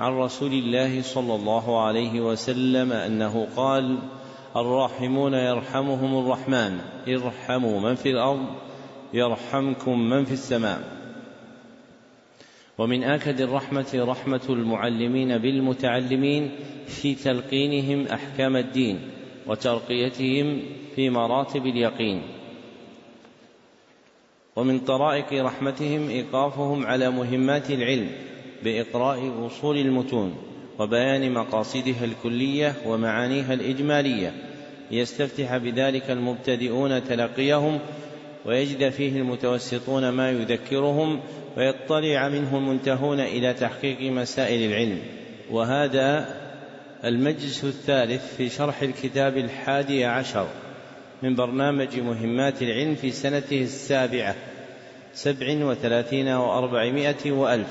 عن رسول الله صلى الله عليه وسلم أنه قال الراحمون يرحمهم الرحمن ارحموا من في الأرض يرحمكم من في السماء. ومن آكد الرحمة رحمة المعلمين بالمتعلمين في تلقينهم أحكام الدين وترقيتهم في مراتب اليقين. ومن طرائق رحمتهم إيقافهم على مهمات العلم بإقراء أصول المتون وبيان مقاصدها الكلية ومعانيها الإجمالية. ليستفتح بذلك المبتدئون تلقيهم ويجد فيه المتوسطون ما يذكرهم ويطلع منه المنتهون إلى تحقيق مسائل العلم. وهذا المجلس الثالث في شرح الكتاب الحادي عشر من برنامج مهمات العلم في سنته السابعة سبع وثلاثين وأربعمائة وألف.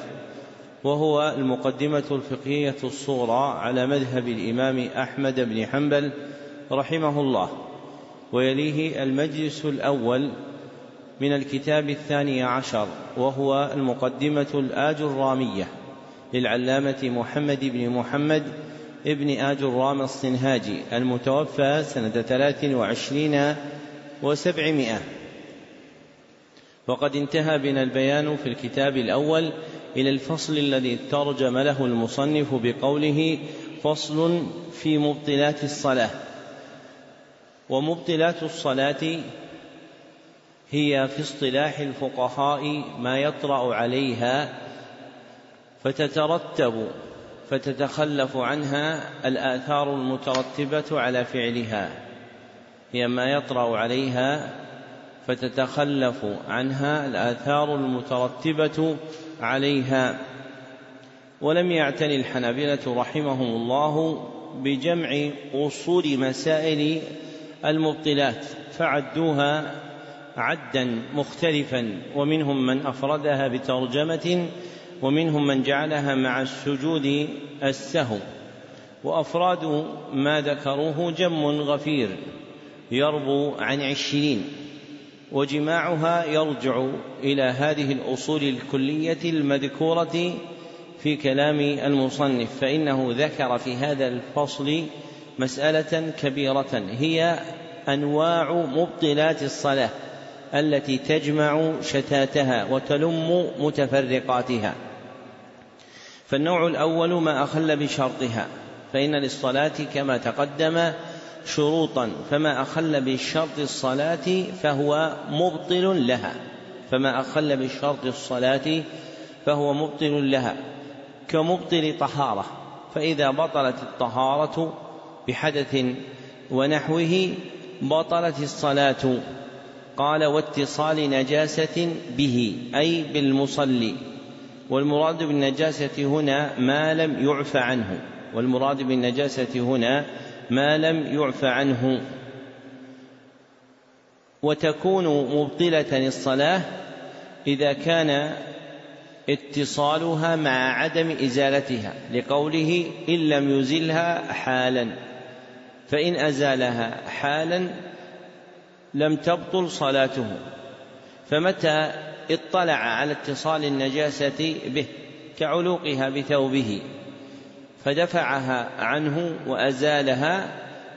وهو المقدمة الفقهية الصورى على مذهب الإمام أحمد بن حنبل رحمه الله ويليه المجلس الأول من الكتاب الثاني عشر وهو المقدمة الآج الرامية للعلامة محمد بن محمد ابن آج الرام الصنهاجي المتوفى سنة ثلاث وعشرين وسبعمائة. وقد انتهى بنا البيان في الكتاب الأول إلى الفصل الذي ترجم له المصنف بقوله فصل في مبطلات الصلاة. ومبطلات الصلاة هي في اصطلاح الفقهاء ما يطرأ عليها فتترتب فتتخلف عنها الآثار المترتبة على فعلها. هي ما يطرأ عليها فتتخلف عنها الآثار المترتبة عليها. ولم يعتني الحنابلة رحمهم الله بجمع أصول مسائل المبطلات فعدوها عدا مختلفا ومنهم من أفردها بترجمة ومنهم من جعلها مع السجود السهو. وأفراد ما ذكروه جم غفير يربو عن عشرين. وجماعها يرجع إلى هذه الأصول الكلية المذكورة في كلام المصنف فإنه ذكر في هذا الفصل مسألة كبيرة هي أنواع مبطلات الصلاة التي تجمع شتاتها وتلم متفرقاتها. فالنوع الأول ما أخل بشرطها فإن للصلاة كما تقدم شروطا فما أخل بشرط الصلاة فهو مبطل لها. فما أخل بشرط الصلاة فهو مبطل لها كمبطل طهارة. فإذا بطلت الطهارة بحدث ونحوه بطلت الصلاة. قال واتصال نجاسة به أي بالمصلي. والمراد بالنجاسة هنا ما لم يعف عنه. والمراد بالنجاسة هنا ما لم يعف عنه. وتكون مبطلة الصلاة إذا كان اتصالها مع عدم إزالتها لقوله إن لم يزلها حالا. فإن أزالها حالا لم تبطل صلاته. فمتى اطلع على اتصال النجاسة به؟ كعلوقها بثوبه. فدفعها عنه وأزالها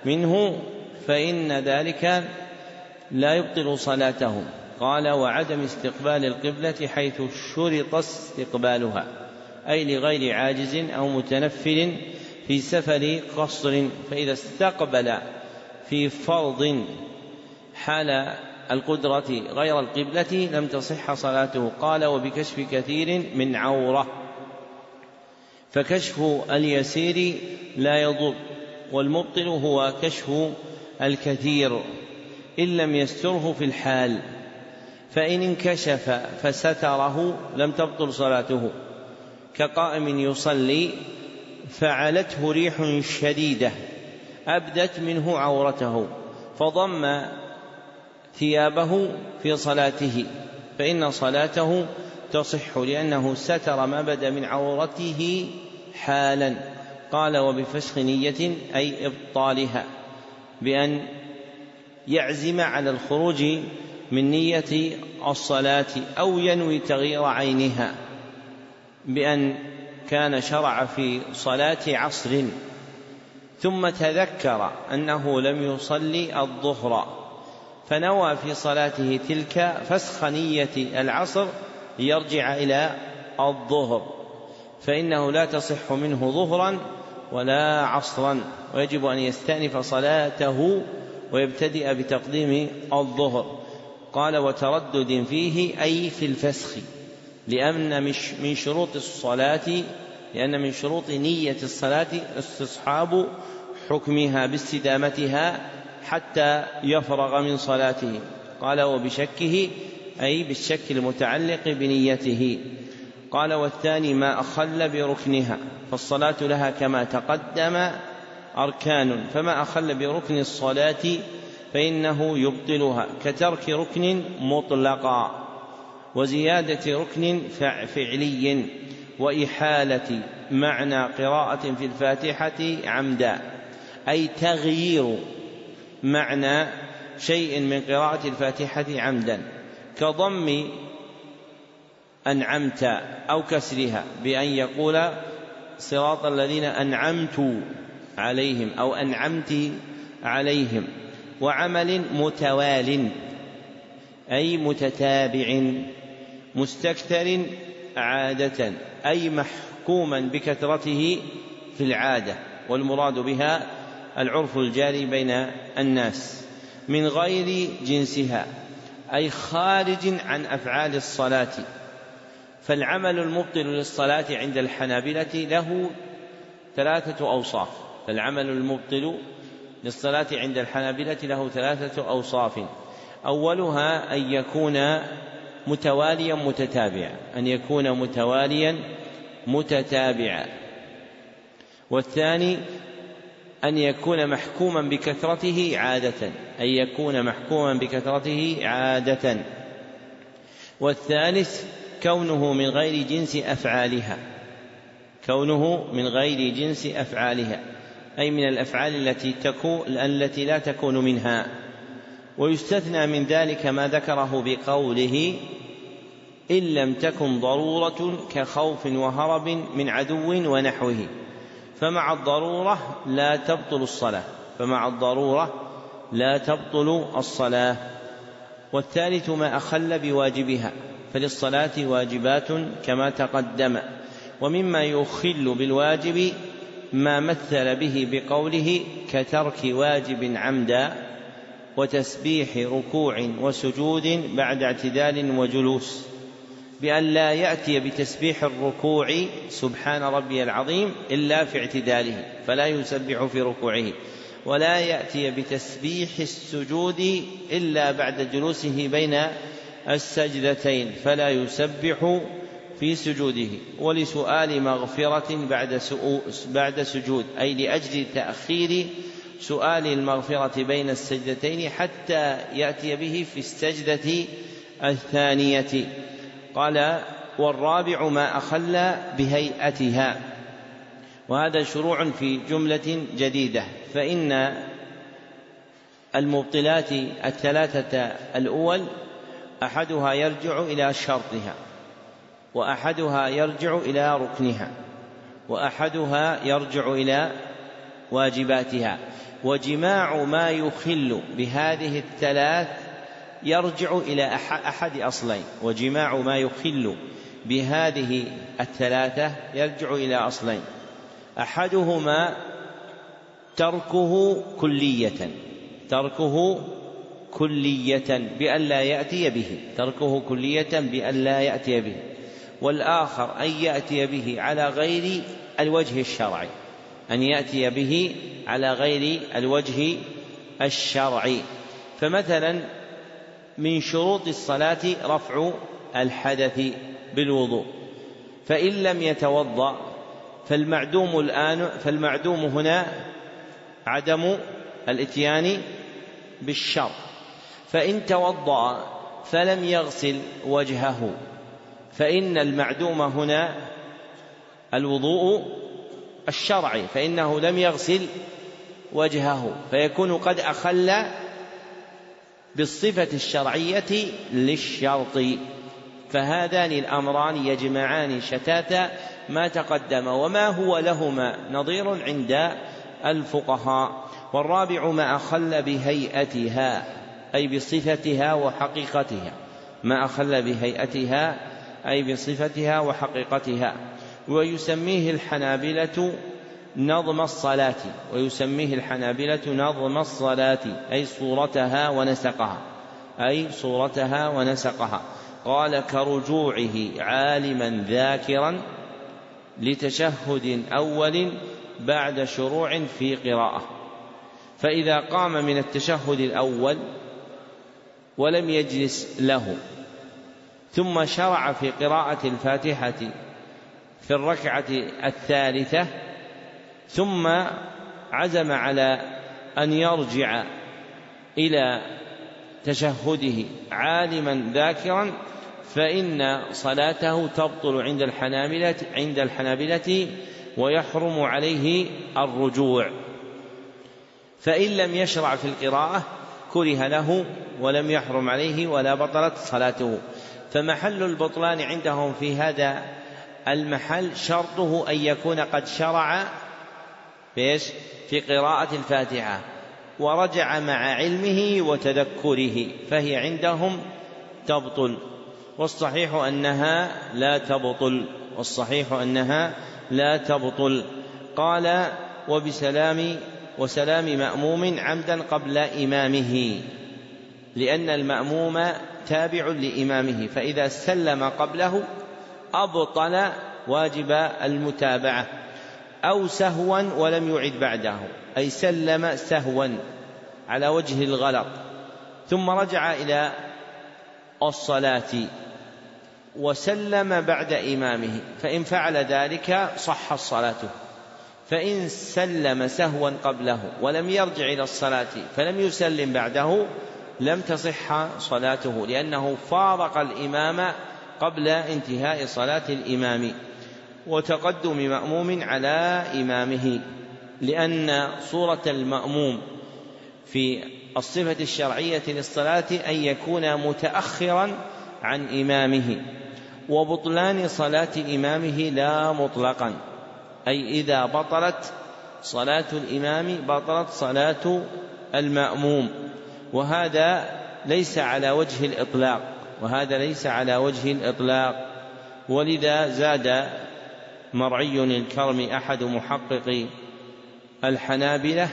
منه فإن ذلك لا يبطل صلاته. قال وعدم استقبال القبلة حيث شرط استقبالها أي لغير عاجز أو متنفل في سفر قصر فإذا استقبل في فرض حال القدرة غير القبلة لم تصح صلاته. قال وبكشف كثير من عورة. فكشف اليسير لا يضر والمبطل هو كشف الكثير إن لم يستره في الحال فإن انكشف فستره لم تبطل صلاته كقائم يصلي فعلته ريح شديدة أبدت منه عورته فضم ثيابه في صلاته فإن صلاته تصح لأنه ستر ما بدا من عورته حالا. قال وبفسخ نية أي إبطالها. بأن يعزم على الخروج من نية الصلاة أو ينوي تغيير عينها. بأن كان شرع في صلاة عصر. ثم تذكر أنه لم يصلي الظهر. فنوى في صلاته تلك فسخ نية العصر ليرجع إلى الظهر. فإنه لا تصح منه ظهرا ولا عصرا ويجب أن يستأنف صلاته ويبتدئ بتقديم الظهر. قال وتردد فيه أي في الفسخ لأن من شروط الصلاة لأن من شروط نية الصلاة استصحاب حكمها باستدامتها حتى يفرغ من صلاته. قال وبشكه أي بالشك المتعلق بنيته. قال والثاني ما أخل بركنها فالصلاة لها كما تقدم أركان فما أخل بركن الصلاة فإنه يبطلها كترك ركن مطلقا وزيادة ركن فعلي وإحالة معنى قراءة في الفاتحة عمدا أي تغيير معنى شيء من قراءة الفاتحة عمدا كضم أنعمت أو كسرها بأن يقول صراط الذين أنعمت عليهم أو أنعمت عليهم. وعمل متوال أي متتابع مستكثر عادة أي محكوما بكثرته في العادة والمراد بها العرف الجاري بين الناس من غير جنسها أي خارج عن أفعال الصلاة. فالعمل المبطل للصلاة عند الحنابلة له ثلاثة أوصاف. فالعمل المبطل للصلاة عند الحنابلة له ثلاثة أوصاف. أولها أن يكون متواليا متتابعا. أن يكون متواليا متتابعا. والثاني أن يكون محكوما بكثرته عادة. أن يكون محكوما بكثرته عادة. والثالث كونه من غير جنس أفعالها. كونه من غير جنس أفعالها. أي من الأفعال التي تكون التي لا تكون منها. ويستثنى من ذلك ما ذكره بقوله إن لم تكن ضرورة كخوف وهرب من عدو ونحوه. فمع الضرورة لا تبطل الصلاة. فمع الضرورة لا تبطل الصلاة. والثالث ما أخل بواجبها. فللصلاة واجبات كما تقدم. ومما يخل بالواجب ما مثل به بقوله كترك واجب عمدا وتسبيح ركوع وسجود بعد اعتدال وجلوس. بأن لا يأتي بتسبيح الركوع سبحان ربي العظيم إلا في اعتداله فلا يسبح في ركوعه. ولا يأتي بتسبيح السجود إلا بعد جلوسه بين السجدتين فلا يسبح في سجوده ولسؤال مغفرة بعد بعد سجود أي لأجل تأخير سؤال المغفرة بين السجدتين حتى يأتي به في السجدة الثانية. قال والرابع ما أخل بهيئتها. وهذا شروع في جملة جديدة فإن المبطلات الثلاثة الأول أحدها يرجع إلى شرطها وأحدها يرجع إلى ركنها وأحدها يرجع إلى واجباتها. وجماع ما يخل بهذه الثلاث يرجع إلى أحد أصلين. وجماع ما يخل بهذه الثلاثة يرجع إلى أصلين. أحدهما تركه كلية تركه كلية بأن لا يأتي به تركه كلية بأن لا يأتي به. والآخر أن يأتي به على غير الوجه الشرعي. أن يأتي به على غير الوجه الشرعي. فمثلا من شروط الصلاة رفع الحدث بالوضوء. فإن لم يتوضأ فالمعدوم الآن فالمعدوم هنا عدم الإتيان بالشر فإن توضأ فلم يغسل وجهه. فإن المعدوم هنا الوضوء الشرعي فإنه لم يغسل وجهه. فيكون قد أخل بالصفة الشرعية للشرط. فهذان الأمران يجمعان شتات ما تقدم وما هو لهما نظير عند الفقهاء. والرابع ما أخل بهيئتها. أي بصفتها وحقيقتها ما أخل بهيئتها أي بصفتها وحقيقتها. ويسميه الحنابلة نظم الصلاة ويسميه الحنابلة نظم الصلاة أي صورتها ونسقها أي صورتها ونسقها. قال كرجوعه عالما ذاكرا لتشهد أول بعد شروع في قراءة. فإذا قام من التشهد الأول ولم يجلس له. ثم شرع في قراءة الفاتحة في الركعة الثالثة ثم عزم على أن يرجع إلى تشهده عالما ذاكرا فإن صلاته تبطل عند الحنابلة عند الحنابلة ويحرم عليه الرجوع. فإن لم يشرع في القراءة كره له ولم يحرم عليه ولا بطلت صلاته. فمحل البطلان عندهم في هذا المحل شرطه أن يكون قد شرع؟ في قراءة الفاتحة. ورجع مع علمه وتذكره فهي عندهم تبطل. والصحيح أنها لا تبطل. والصحيح أنها لا تبطل. قال وبسلام وسلام مأموم عمدا قبل إمامه لأن المأموم تابع لإمامه فإذا سلم قبله أبطل واجب المتابعة أو سهوا ولم يعد بعده أي سلم سهوا على وجه الغلط. ثم رجع إلى الصلاة وسلم بعد إمامه فإن فعل ذلك صح صلاته فإن سلم سهوا قبله ولم يرجع إلى الصلاة فلم يسلم بعده لم تصح صلاته لأنه فارق الإمام قبل انتهاء صلاة الإمام وتقدم مأموم على إمامه لأن صورة المأموم في الصفة الشرعية للصلاة أن يكون متأخرا عن إمامه وبطلان صلاة إمامه لا مطلقا. أي إذا بطلت صلاة الإمام بطلت صلاة المأموم. وهذا ليس على وجه الإطلاق. وهذا ليس على وجه الإطلاق. ولذا زاد مرعي الكرم أحد محققي الحنابلة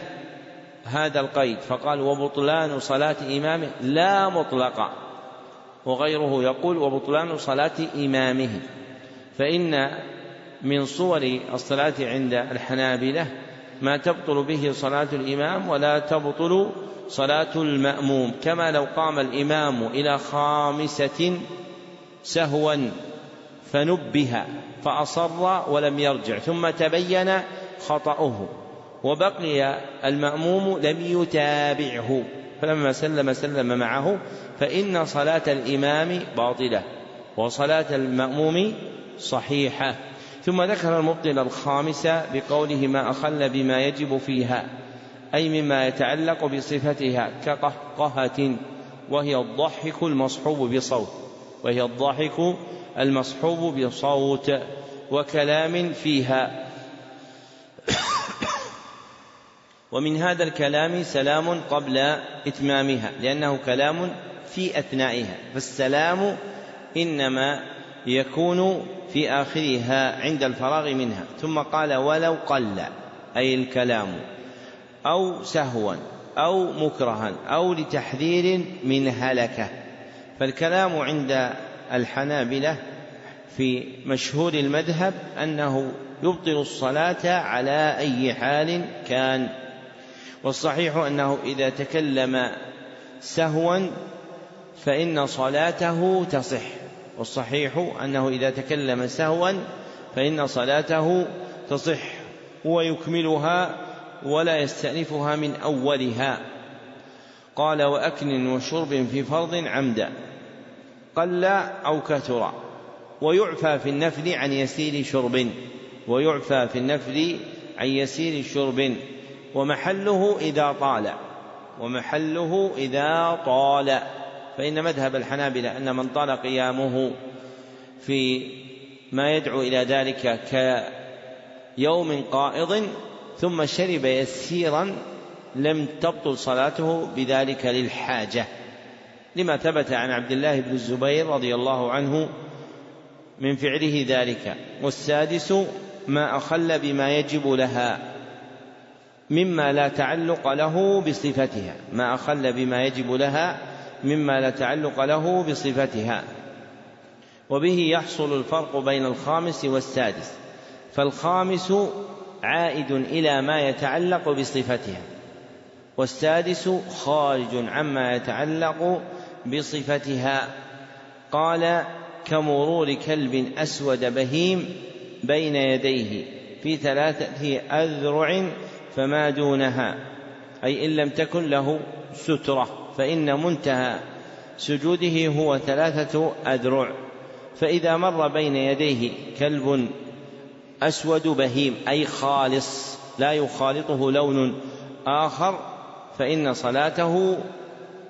هذا القيد. فقال وبطلان صلاة إمامه لا مطلقا وغيره يقول وبطلان صلاة إمامه فإن من صور الصلاة عند الحنابلة ما تبطل به صلاة الإمام ولا تبطل صلاة المأموم كما لو قام الإمام إلى خامسة سهوا فنبه فأصر ولم يرجع ثم تبين خطأه وبقي المأموم لم يتابعه فلما سلم سلم معه فإن صلاة الإمام باطلة وصلاة المأموم صحيحة. ثم ذكر المبطل الخامس بقوله ما أخل بما يجب فيها أي مما يتعلق بصفتها كقهقهة وهي الضحك المصحوب بصوت وهي الضاحك المصحوب بصوت وكلام فيها. ومن هذا الكلام سلام قبل إتمامها لأنه كلام في أثنائها فالسلام إنما يكون في آخرها عند الفراغ منها. ثم قال ولو قل أي الكلام أو سهوا أو مكرها أو لتحذير من هلكة. فالكلام عند الحنابلة في مشهور المذهب أنه يبطل الصلاة على أي حال كان. والصحيح أنه إذا تكلم سهوا فإن صلاته تصح. والصحيح أنه إذا تكلم سهوا فإن صلاته تصح ويكملها ولا يستأنفها من أولها. قال وأكل وشرب في فرض عمدا. قل أو كثر. ويعفى في النفل عن يسير شرب. ويعفى في النفل عن يسير شرب. ومحله إذا طال. ومحله إذا طال. فإن مذهب الحنابلة أن من طال قيامه في ما يدعو إلى ذلك كيوم قائض ثم شرب يسيرا لم تبطل صلاته بذلك للحاجة. لما ثبت عن عبد الله بن الزبير رضي الله عنه من فعله ذلك. والسادس ما أخل بما يجب لها مما لا تعلق له بصفتها. ما أخل بما يجب لها مما لا تعلق له بصفتها. وبه يحصل الفرق بين الخامس والسادس. فالخامس عائد إلى ما يتعلق بصفتها. والسادس خارج عما يتعلق بصفتها. قال كمرور كلب أسود بهيم بين يديه في ثلاثة أذرع فما دونها. أي إن لم تكن له سترة. فإن منتهى سجوده هو ثلاثة أذرع. فإذا مر بين يديه كلب أسود بهيم أي خالص لا يخالطه لون آخر فإن صلاته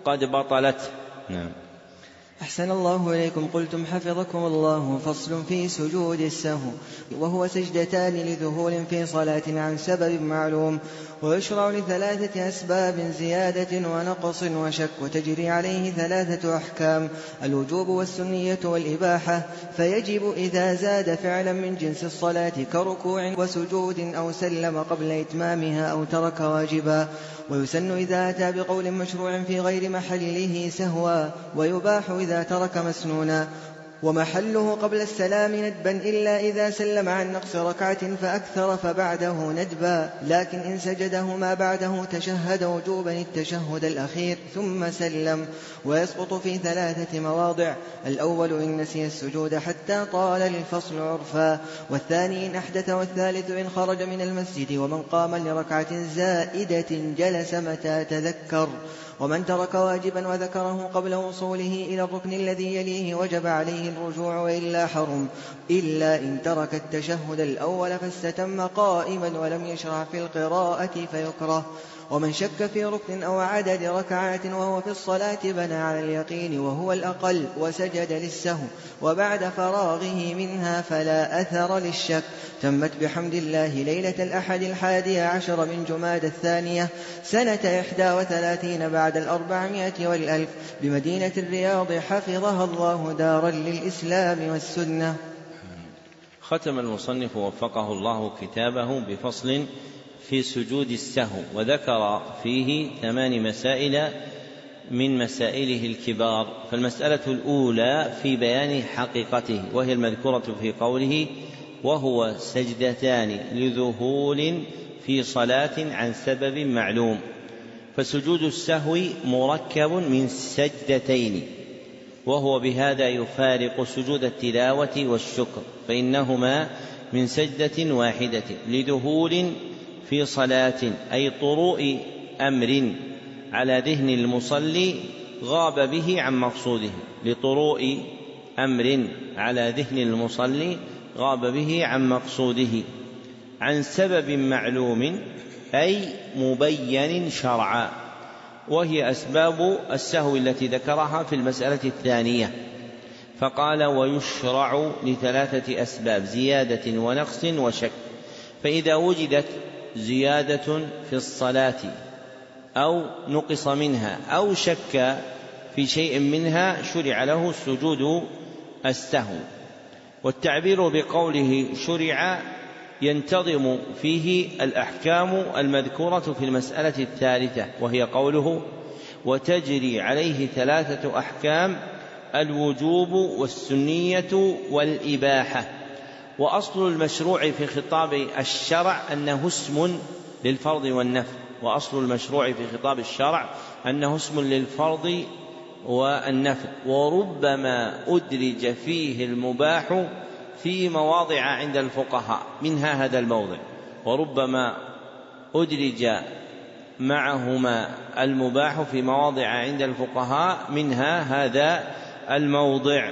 قد بطلت. نعم. أحسن الله إليكم. قلتم حفظكم الله فصل في سجود السهو وهو سجدتان لذهول في صلاة عن سبب معلوم. ويشرع لثلاثة أسباب زيادة ونقص وشك وتجري عليه ثلاثة أحكام الوجوب والسنية والإباحة. فيجب إذا زاد فعلا من جنس الصلاة كركوع وسجود أو سلم قبل إتمامها أو ترك واجبا. ويسن إذا أتى بقول مشروع في غير محله سهوا ويباح إذا ترك مسنونا. ومحله قبل السلام ندبا إلا إذا سلم عن نقص ركعة فأكثر فبعده ندبا. لكن إن سجده ما بعده تشهد وجوبا التشهد الأخير ثم سلم. ويسقط في ثلاثة مواضع. الأول إن نسي السجود حتى طال الفصل عرفا. والثاني إن أحدث والثالث إن خرج من المسجد ومن قام لركعة زائدة جلس متى تذكر. ومن ترك واجبا وذكره قبل وصوله إلى الركن الذي يليه وجب عليه الرجوع وإلا حرم إلا إن ترك التشهد الأول فاستتم قائما ولم يشرع في القراءة فيكره. ومن شك في ركن أو عدد ركعات وهو في الصلاة بنى على اليقين وهو الأقل وسجد للسهو وبعد فراغه منها فلا أثر للشك. تمت بحمد الله ليلة الأحد الحادي عشر من جماد الثانية سنة إحدى وثلاثين بعد الأربعمائة والألف بمدينة الرياض حفظها الله دارا للإسلام والسنة. ختم المصنف وفقه الله كتابه بفصل في سجود السهو وذكر فيه ثمان مسائل من مسائله الكبار. فالمسألة الأولى في بيان حقيقته وهي المذكورة في قوله وهو سجدتان لذهول في صلاة عن سبب معلوم فسجود السهو مركب من سجدتين وهو بهذا يفارق سجود التلاوة والشكر فإنهما من سجدة واحدة لذهول في صلاة أي طروء أمر على ذهن المصلي غاب به عن مقصوده. لطروء أمر على ذهن المصلي غاب به عن مقصوده. عن سبب معلوم أي مبين شرعا وهي أسباب السهو التي ذكرها في المسألة الثانية. فقال ويشرع لثلاثة أسباب زيادة ونقص وشك. فإذا وجدت زيادة في الصلاة أو نقص منها أو شك في شيء منها شرع له سجود السهو. والتعبير بقوله شرع ينتظم فيه الأحكام المذكورة في المسألة الثالثة وهي قوله وتجري عليه ثلاثة أحكام الوجوب والسنية والإباحة. وأصل المشروع في خطاب الشرع أنه اسم للفرض والنفل وأصل المشروع في خطاب الشرع أنه اسم للفرض والنفل وربما أدرج فيه المباح في مواضع عند الفقهاء منها هذا الموضع وربما أدرج معهما المباح في مواضع عند الفقهاء منها هذا الموضع.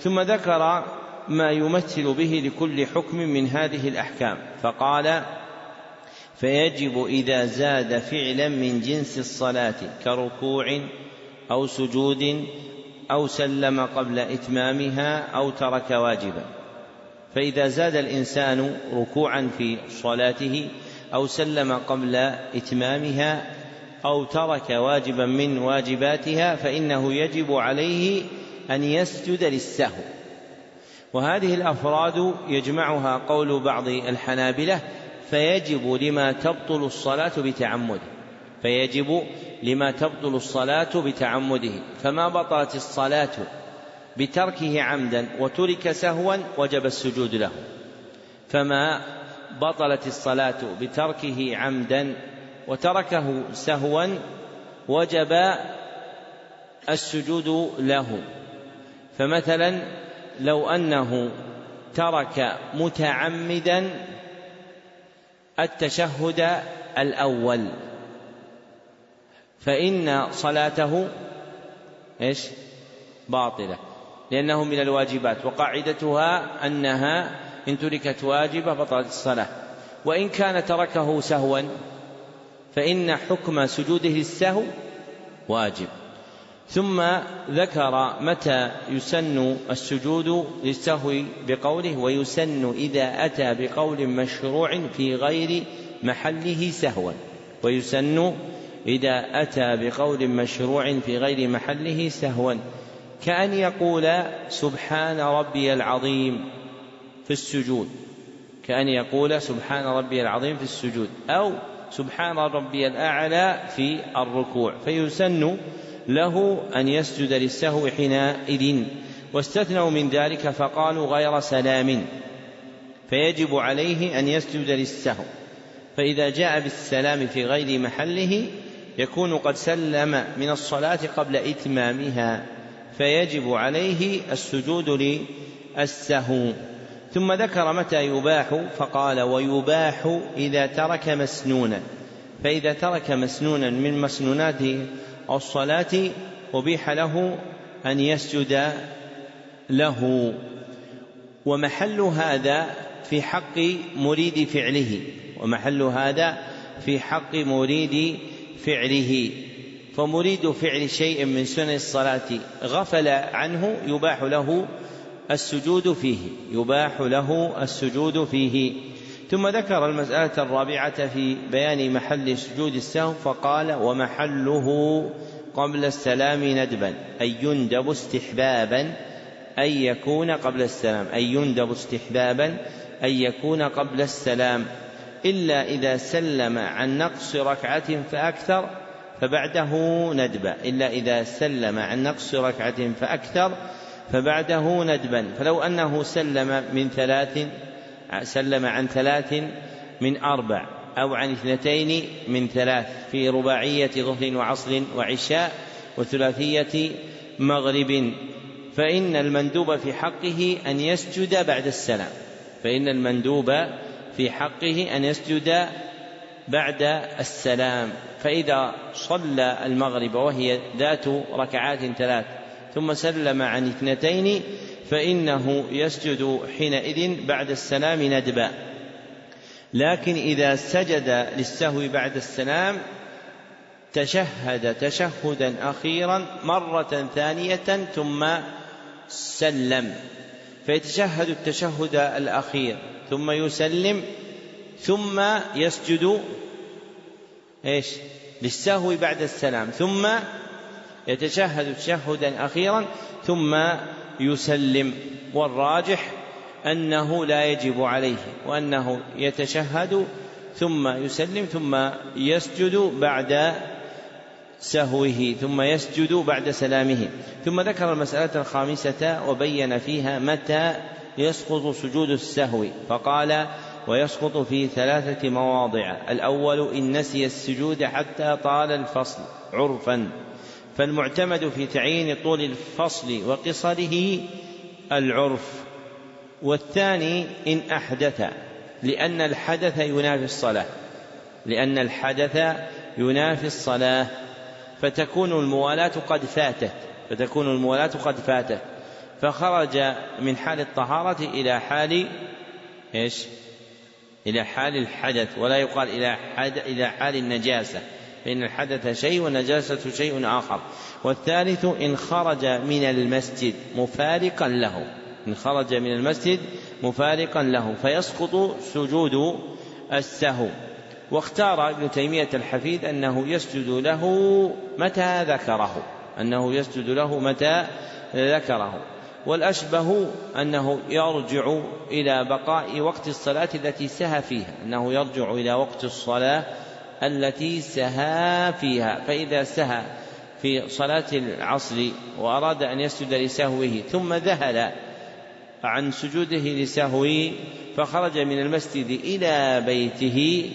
ثم ذكر ما يمثل به لكل حكم من هذه الأحكام. فقال فيجب إذا زاد فعلا من جنس الصلاة كركوع أو سجود أو سلم قبل إتمامها أو ترك واجبا. فإذا زاد الإنسان ركوعا في صلاته أو سلم قبل إتمامها أو ترك واجبا من واجباتها فإنه يجب عليه أن يسجد للسهو. وهذه الأفراد يجمعها قول بعض الحنابلة فيجب لما تبطل الصلاة بتعمده فيجب لما تبطل الصلاة بتعمده فما بطلت الصلاة بتركه عمدا وترك سهوا وجب السجود له فما بطلت الصلاة بتركه عمدا وتركه سهوا وجب السجود له فمثلا لو أنه ترك متعمدا التشهد الأول فإن صلاته إيش؟ باطلة لأنه من الواجبات وقاعدتها أنها إن تركت واجبة بطلت الصلاة وإن كان تركه سهوا فإن حكم سجوده للسهو واجب ثم ذكر متى يسن السجود للسهو بقوله ويسن إذا أتى بقول مشروع في غير محله سهوا. ويسن إذا أتى بقول مشروع في غير محله سهوا. كأن يقول سبحان ربي العظيم في السجود. كأن يقول سبحان ربي العظيم في السجود. أو سبحان ربي الأعلى في الركوع. فيسن له أن يسجد للسهو حينئذ واستثنوا من ذلك فقالوا غير سلام. فيجب عليه أن يسجد للسهو. فإذا جاء بالسلام في غير محله يكون قد سلم من الصلاة قبل إتمامها. فيجب عليه السجود للسهو. ثم ذكر متى يباح فقال ويباح إذا ترك مسنونا. فإذا ترك مسنونا من مسنونات الصلاة أبيح له أن يسجد له. ومحل هذا في حق مريد فعله. ومحل هذا في حق مريد فعله. فمريد فعل شيء من سنن الصلاة غفل عنه يباح له السجود فيه. يباح له السجود فيه. ثم ذكر المسألة الرابعة في بيان محل سجود السهو فقال ومحله قبل السلام ندبا أي يندب استحبابا أن يكون قبل السلام أي يندب استحبابا أن يكون قبل السلام إلا إذا سلم عن نقص ركعة فأكثر فبعده ندبا إلا إذا سلم عن نقص ركعة فأكثر فبعده ندبا فلو أنه سلم من ثلاث سلم عن ثلاث من أربع أو عن اثنتين من ثلاث في رباعية ظهر وعصر وعشاء وثلاثية مغرب. فإن المندوب في حقه أن يسجد بعد السلام. فإن المندوب في حقه أن يسجد بعد السلام. فإذا صلى المغرب وهي ذات ركعات ثلاث ثم سلم عن اثنتين فإنه يسجد حينئذ بعد السلام ندبا. لكن إذا سجد للسهو بعد السلام تشهد تشهدا أخيرا مرة ثانية ثم سلم. فيتشهد التشهد الأخير ثم يسلم ثم يسجد إيش؟ للسهو بعد السلام ثم يتشهد تشهدا أخيرا ثم يسلم والراجح أنه لا يجب عليه وأنه يتشهد ثم يسلم ثم يسجد بعد سهوه ثم يسجد بعد سلامه. ثم ذكر المسألة الخامسة وبين فيها متى يسقط سجود السهو فقال ويسقط في ثلاثة مواضع. الأول إن نسي السجود حتى طال الفصل عرفا. فالمعتمد في تعيين طول الفصل وقصره العرف. والثاني إن أحدث لأن الحدث ينافي الصلاة. لأن الحدث ينافي الصلاة. فتكون الموالاة قد فاتت فتكون الموالاة قد فاتت. فخرج من حال الطهارة إلى حال إيش؟ إلى حال الحدث ولا يقال إلى حد إلى حال النجاسة. فإن الحدث شيء والنجاسة شيء آخر. والثالث إن خرج من المسجد مفارقا له. إن خرج من المسجد مفارقا له. فيسقط سجود السهو. واختار ابن تيمية الحفيد أنه يسجد له متى ذكره. أنه يسجد له متى ذكره. والأشبه أنه يرجع إلى بقاء وقت الصلاة التي سهى فيها. أنه يرجع إلى وقت الصلاة التي سهى فيها فإذا سهى في صلاة العصر وأراد أن يسجد لسهوه ثم ذهل عن سجوده لسهوه فخرج من المسجد إلى بيته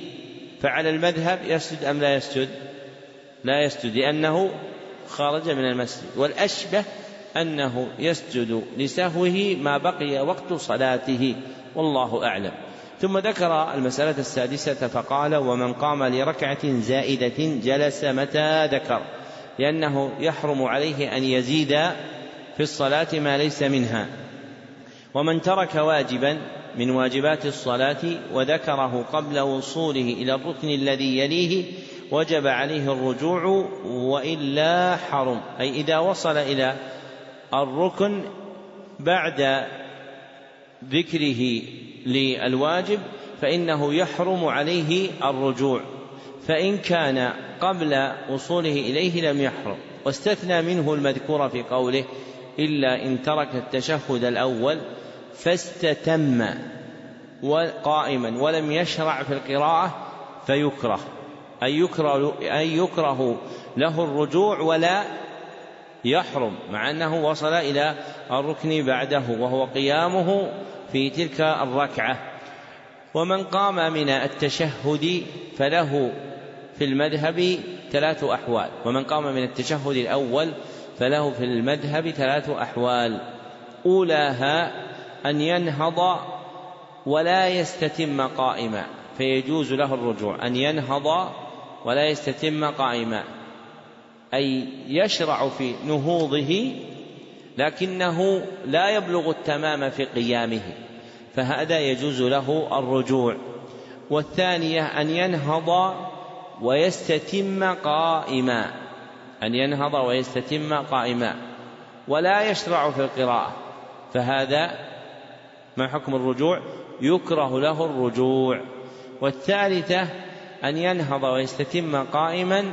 فعلى المذهب يسجد أم لا يسجد؟ لا يسجد لأنه خرج من المسجد. والأشبه أنه يسجد لسهوه ما بقي وقت صلاته والله أعلم. ثم ذكر المسألة السادسة فقال ومن قام لركعة زائدة جلس متى ذكر لأنه يحرم عليه أن يزيد في الصلاة ما ليس منها. ومن ترك واجبا من واجبات الصلاة وذكره قبل وصوله إلى الركن الذي يليه وجب عليه الرجوع وإلا حرم. أي إذا وصل إلى الركن بعد ذكره للواجب فإنه يحرم عليه الرجوع. فإن كان قبل وصوله إليه لم يحرم. واستثنى منه المذكور في قوله إلا إن ترك التشهد الأول فاستتم قائما ولم يشرع في القراءة فيكره. أي يكره, أي يكره له الرجوع ولا يحرم مع أنه وصل إلى الركن بعده وهو قيامه في تلك الركعة. ومن قام من التشهد فله في المذهب ثلاث أحوال. ومن قام من التشهد الأول فله في المذهب ثلاث أحوال. أولاها أن ينهض ولا يستتم قائما. فيجوز له الرجوع. أن ينهض ولا يستتم قائما. أي يشرع في نهوضه لكنه لا يبلغ التمام في قيامه فهذا يجوز له الرجوع. والثانية أن ينهض ويستتم قائما أن ينهض ويستتم قائما ولا يشرع في القراءة فهذا ما حكم الرجوع؟ يكره له الرجوع. والثالثة أن ينهض ويستتم قائما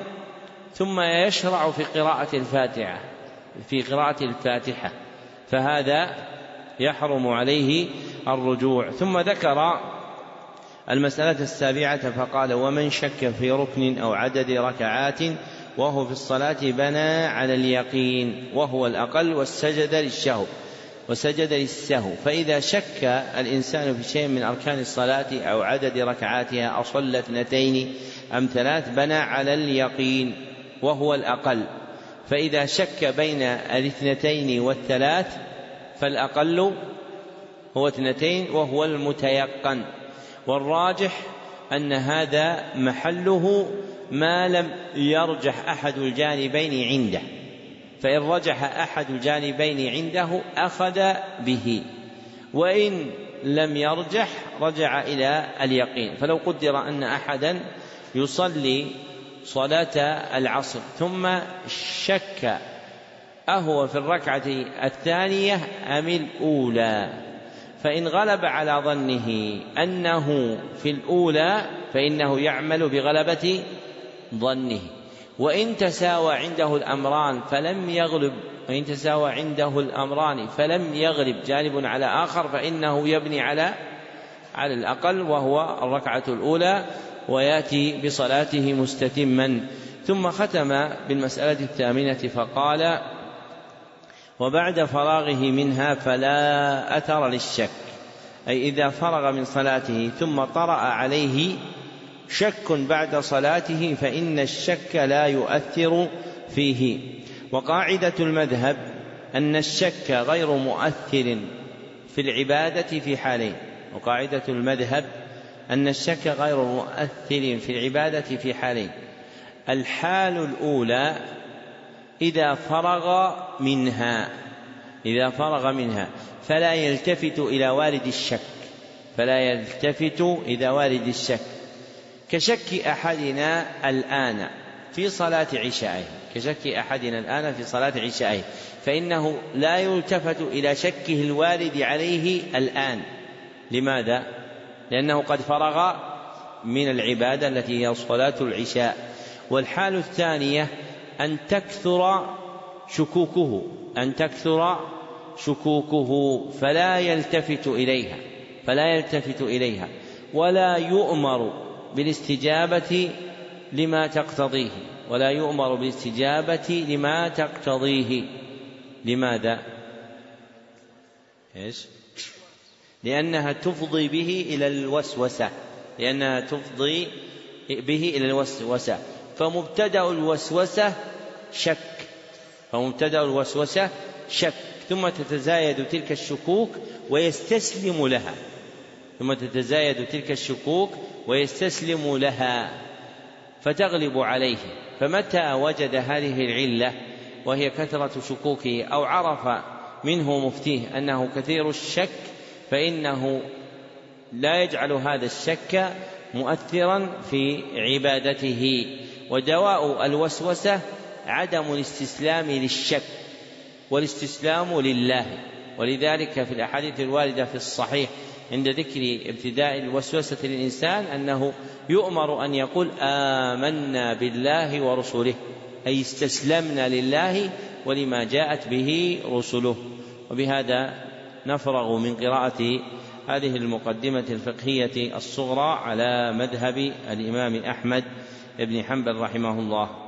ثم يشرع في قراءة الفاتحة. في قراءة الفاتحة فهذا يحرم عليه الرجوع. ثم ذكر المسألة السابعة فقال ومن شك في ركن أو عدد ركعات وهو في الصلاة بنى على اليقين وهو الأقل والسجد للشهو وسجد للسهو. فإذا شك الإنسان في شيء من أركان الصلاة أو عدد ركعاتها أصلى اثنتين أم ثلاث بنى على اليقين وهو الأقل. فإذا شك بين الاثنتين والثلاث فالأقل هو اثنتين وهو المتيقن والراجح أن هذا محله ما لم يرجح أحد الجانبين عنده فإن رجح أحد الجانبين عنده أخذ به وإن لم يرجح رجع إلى اليقين. فلو قدر أن أحدا يصلي صلاة العصر ثم شك أهو في الركعة الثانية أم الأولى؟ فإن غلب على ظنه أنه في الأولى فإنه يعمل بغلبة ظنه. وإن تساوى عنده الأمران فلم يغلب وإن تساوى عنده الأمران فلم يغلب جانب على آخر فإنه يبني على على الأقل وهو الركعة الأولى. ويأتي بصلاته مستتما. ثم ختم بالمسألة الثامنة فقال وبعد فراغه منها فلا أثر للشك. أي إذا فرغ من صلاته ثم طرأ عليه شك بعد صلاته فإن الشك لا يؤثر فيه. وقاعدة المذهب أن الشك غير مؤثر في العبادة في حالين. وقاعدة المذهب أن الشك غير مؤثر في العبادة في حالين. الحال الأولى إذا فرغ منها إذا فرغ منها. فلا يلتفت إلى وارد الشك. فلا يلتفت إلى وارد الشك. كشك أحدنا الآن في صلاة عشائه. كشك أحدنا الآن في صلاة عشائه. فإنه لا يلتفت إلى شكه الوارد عليه الآن. لماذا؟ لأنه قد فرغ من العبادة التي هي صلاة العشاء والحال الثانية أن تكثر شكوكه أن تكثر شكوكه فلا يلتفت إليها فلا يلتفت إليها ولا يؤمر بالاستجابة لما تقتضيه ولا يؤمر بالاستجابة لما تقتضيه لماذا؟ إيش؟ لأنها تفضي به إلى الوسوسة لأنها تفضي به إلى الوسوسة. فمبتدأ الوسوسة شك فمبتدأ الوسوسة شك ثم تتزايد تلك الشكوك ويستسلم لها. ثم تتزايد تلك الشكوك ويستسلم لها فتغلب عليه. فمتى وجد هذه العلة وهي كثرة شكوكه أو عرف منه مفتيه أنه كثير الشك؟ فإنه لا يجعل هذا الشك مؤثرا في عبادته. ودواء الوسوسة عدم الاستسلام للشك والاستسلام لله. ولذلك في الأحاديث الواردة في الصحيح عند ذكر ابتداء الوسوسة للإنسان أنه يؤمر أن يقول آمنا بالله ورسله أي استسلمنا لله ولما جاءت به رسله. وبهذا نفرغ من قراءة هذه المقدمة الفقهية الصغرى على مذهب الإمام أحمد بن حنبل رحمه الله.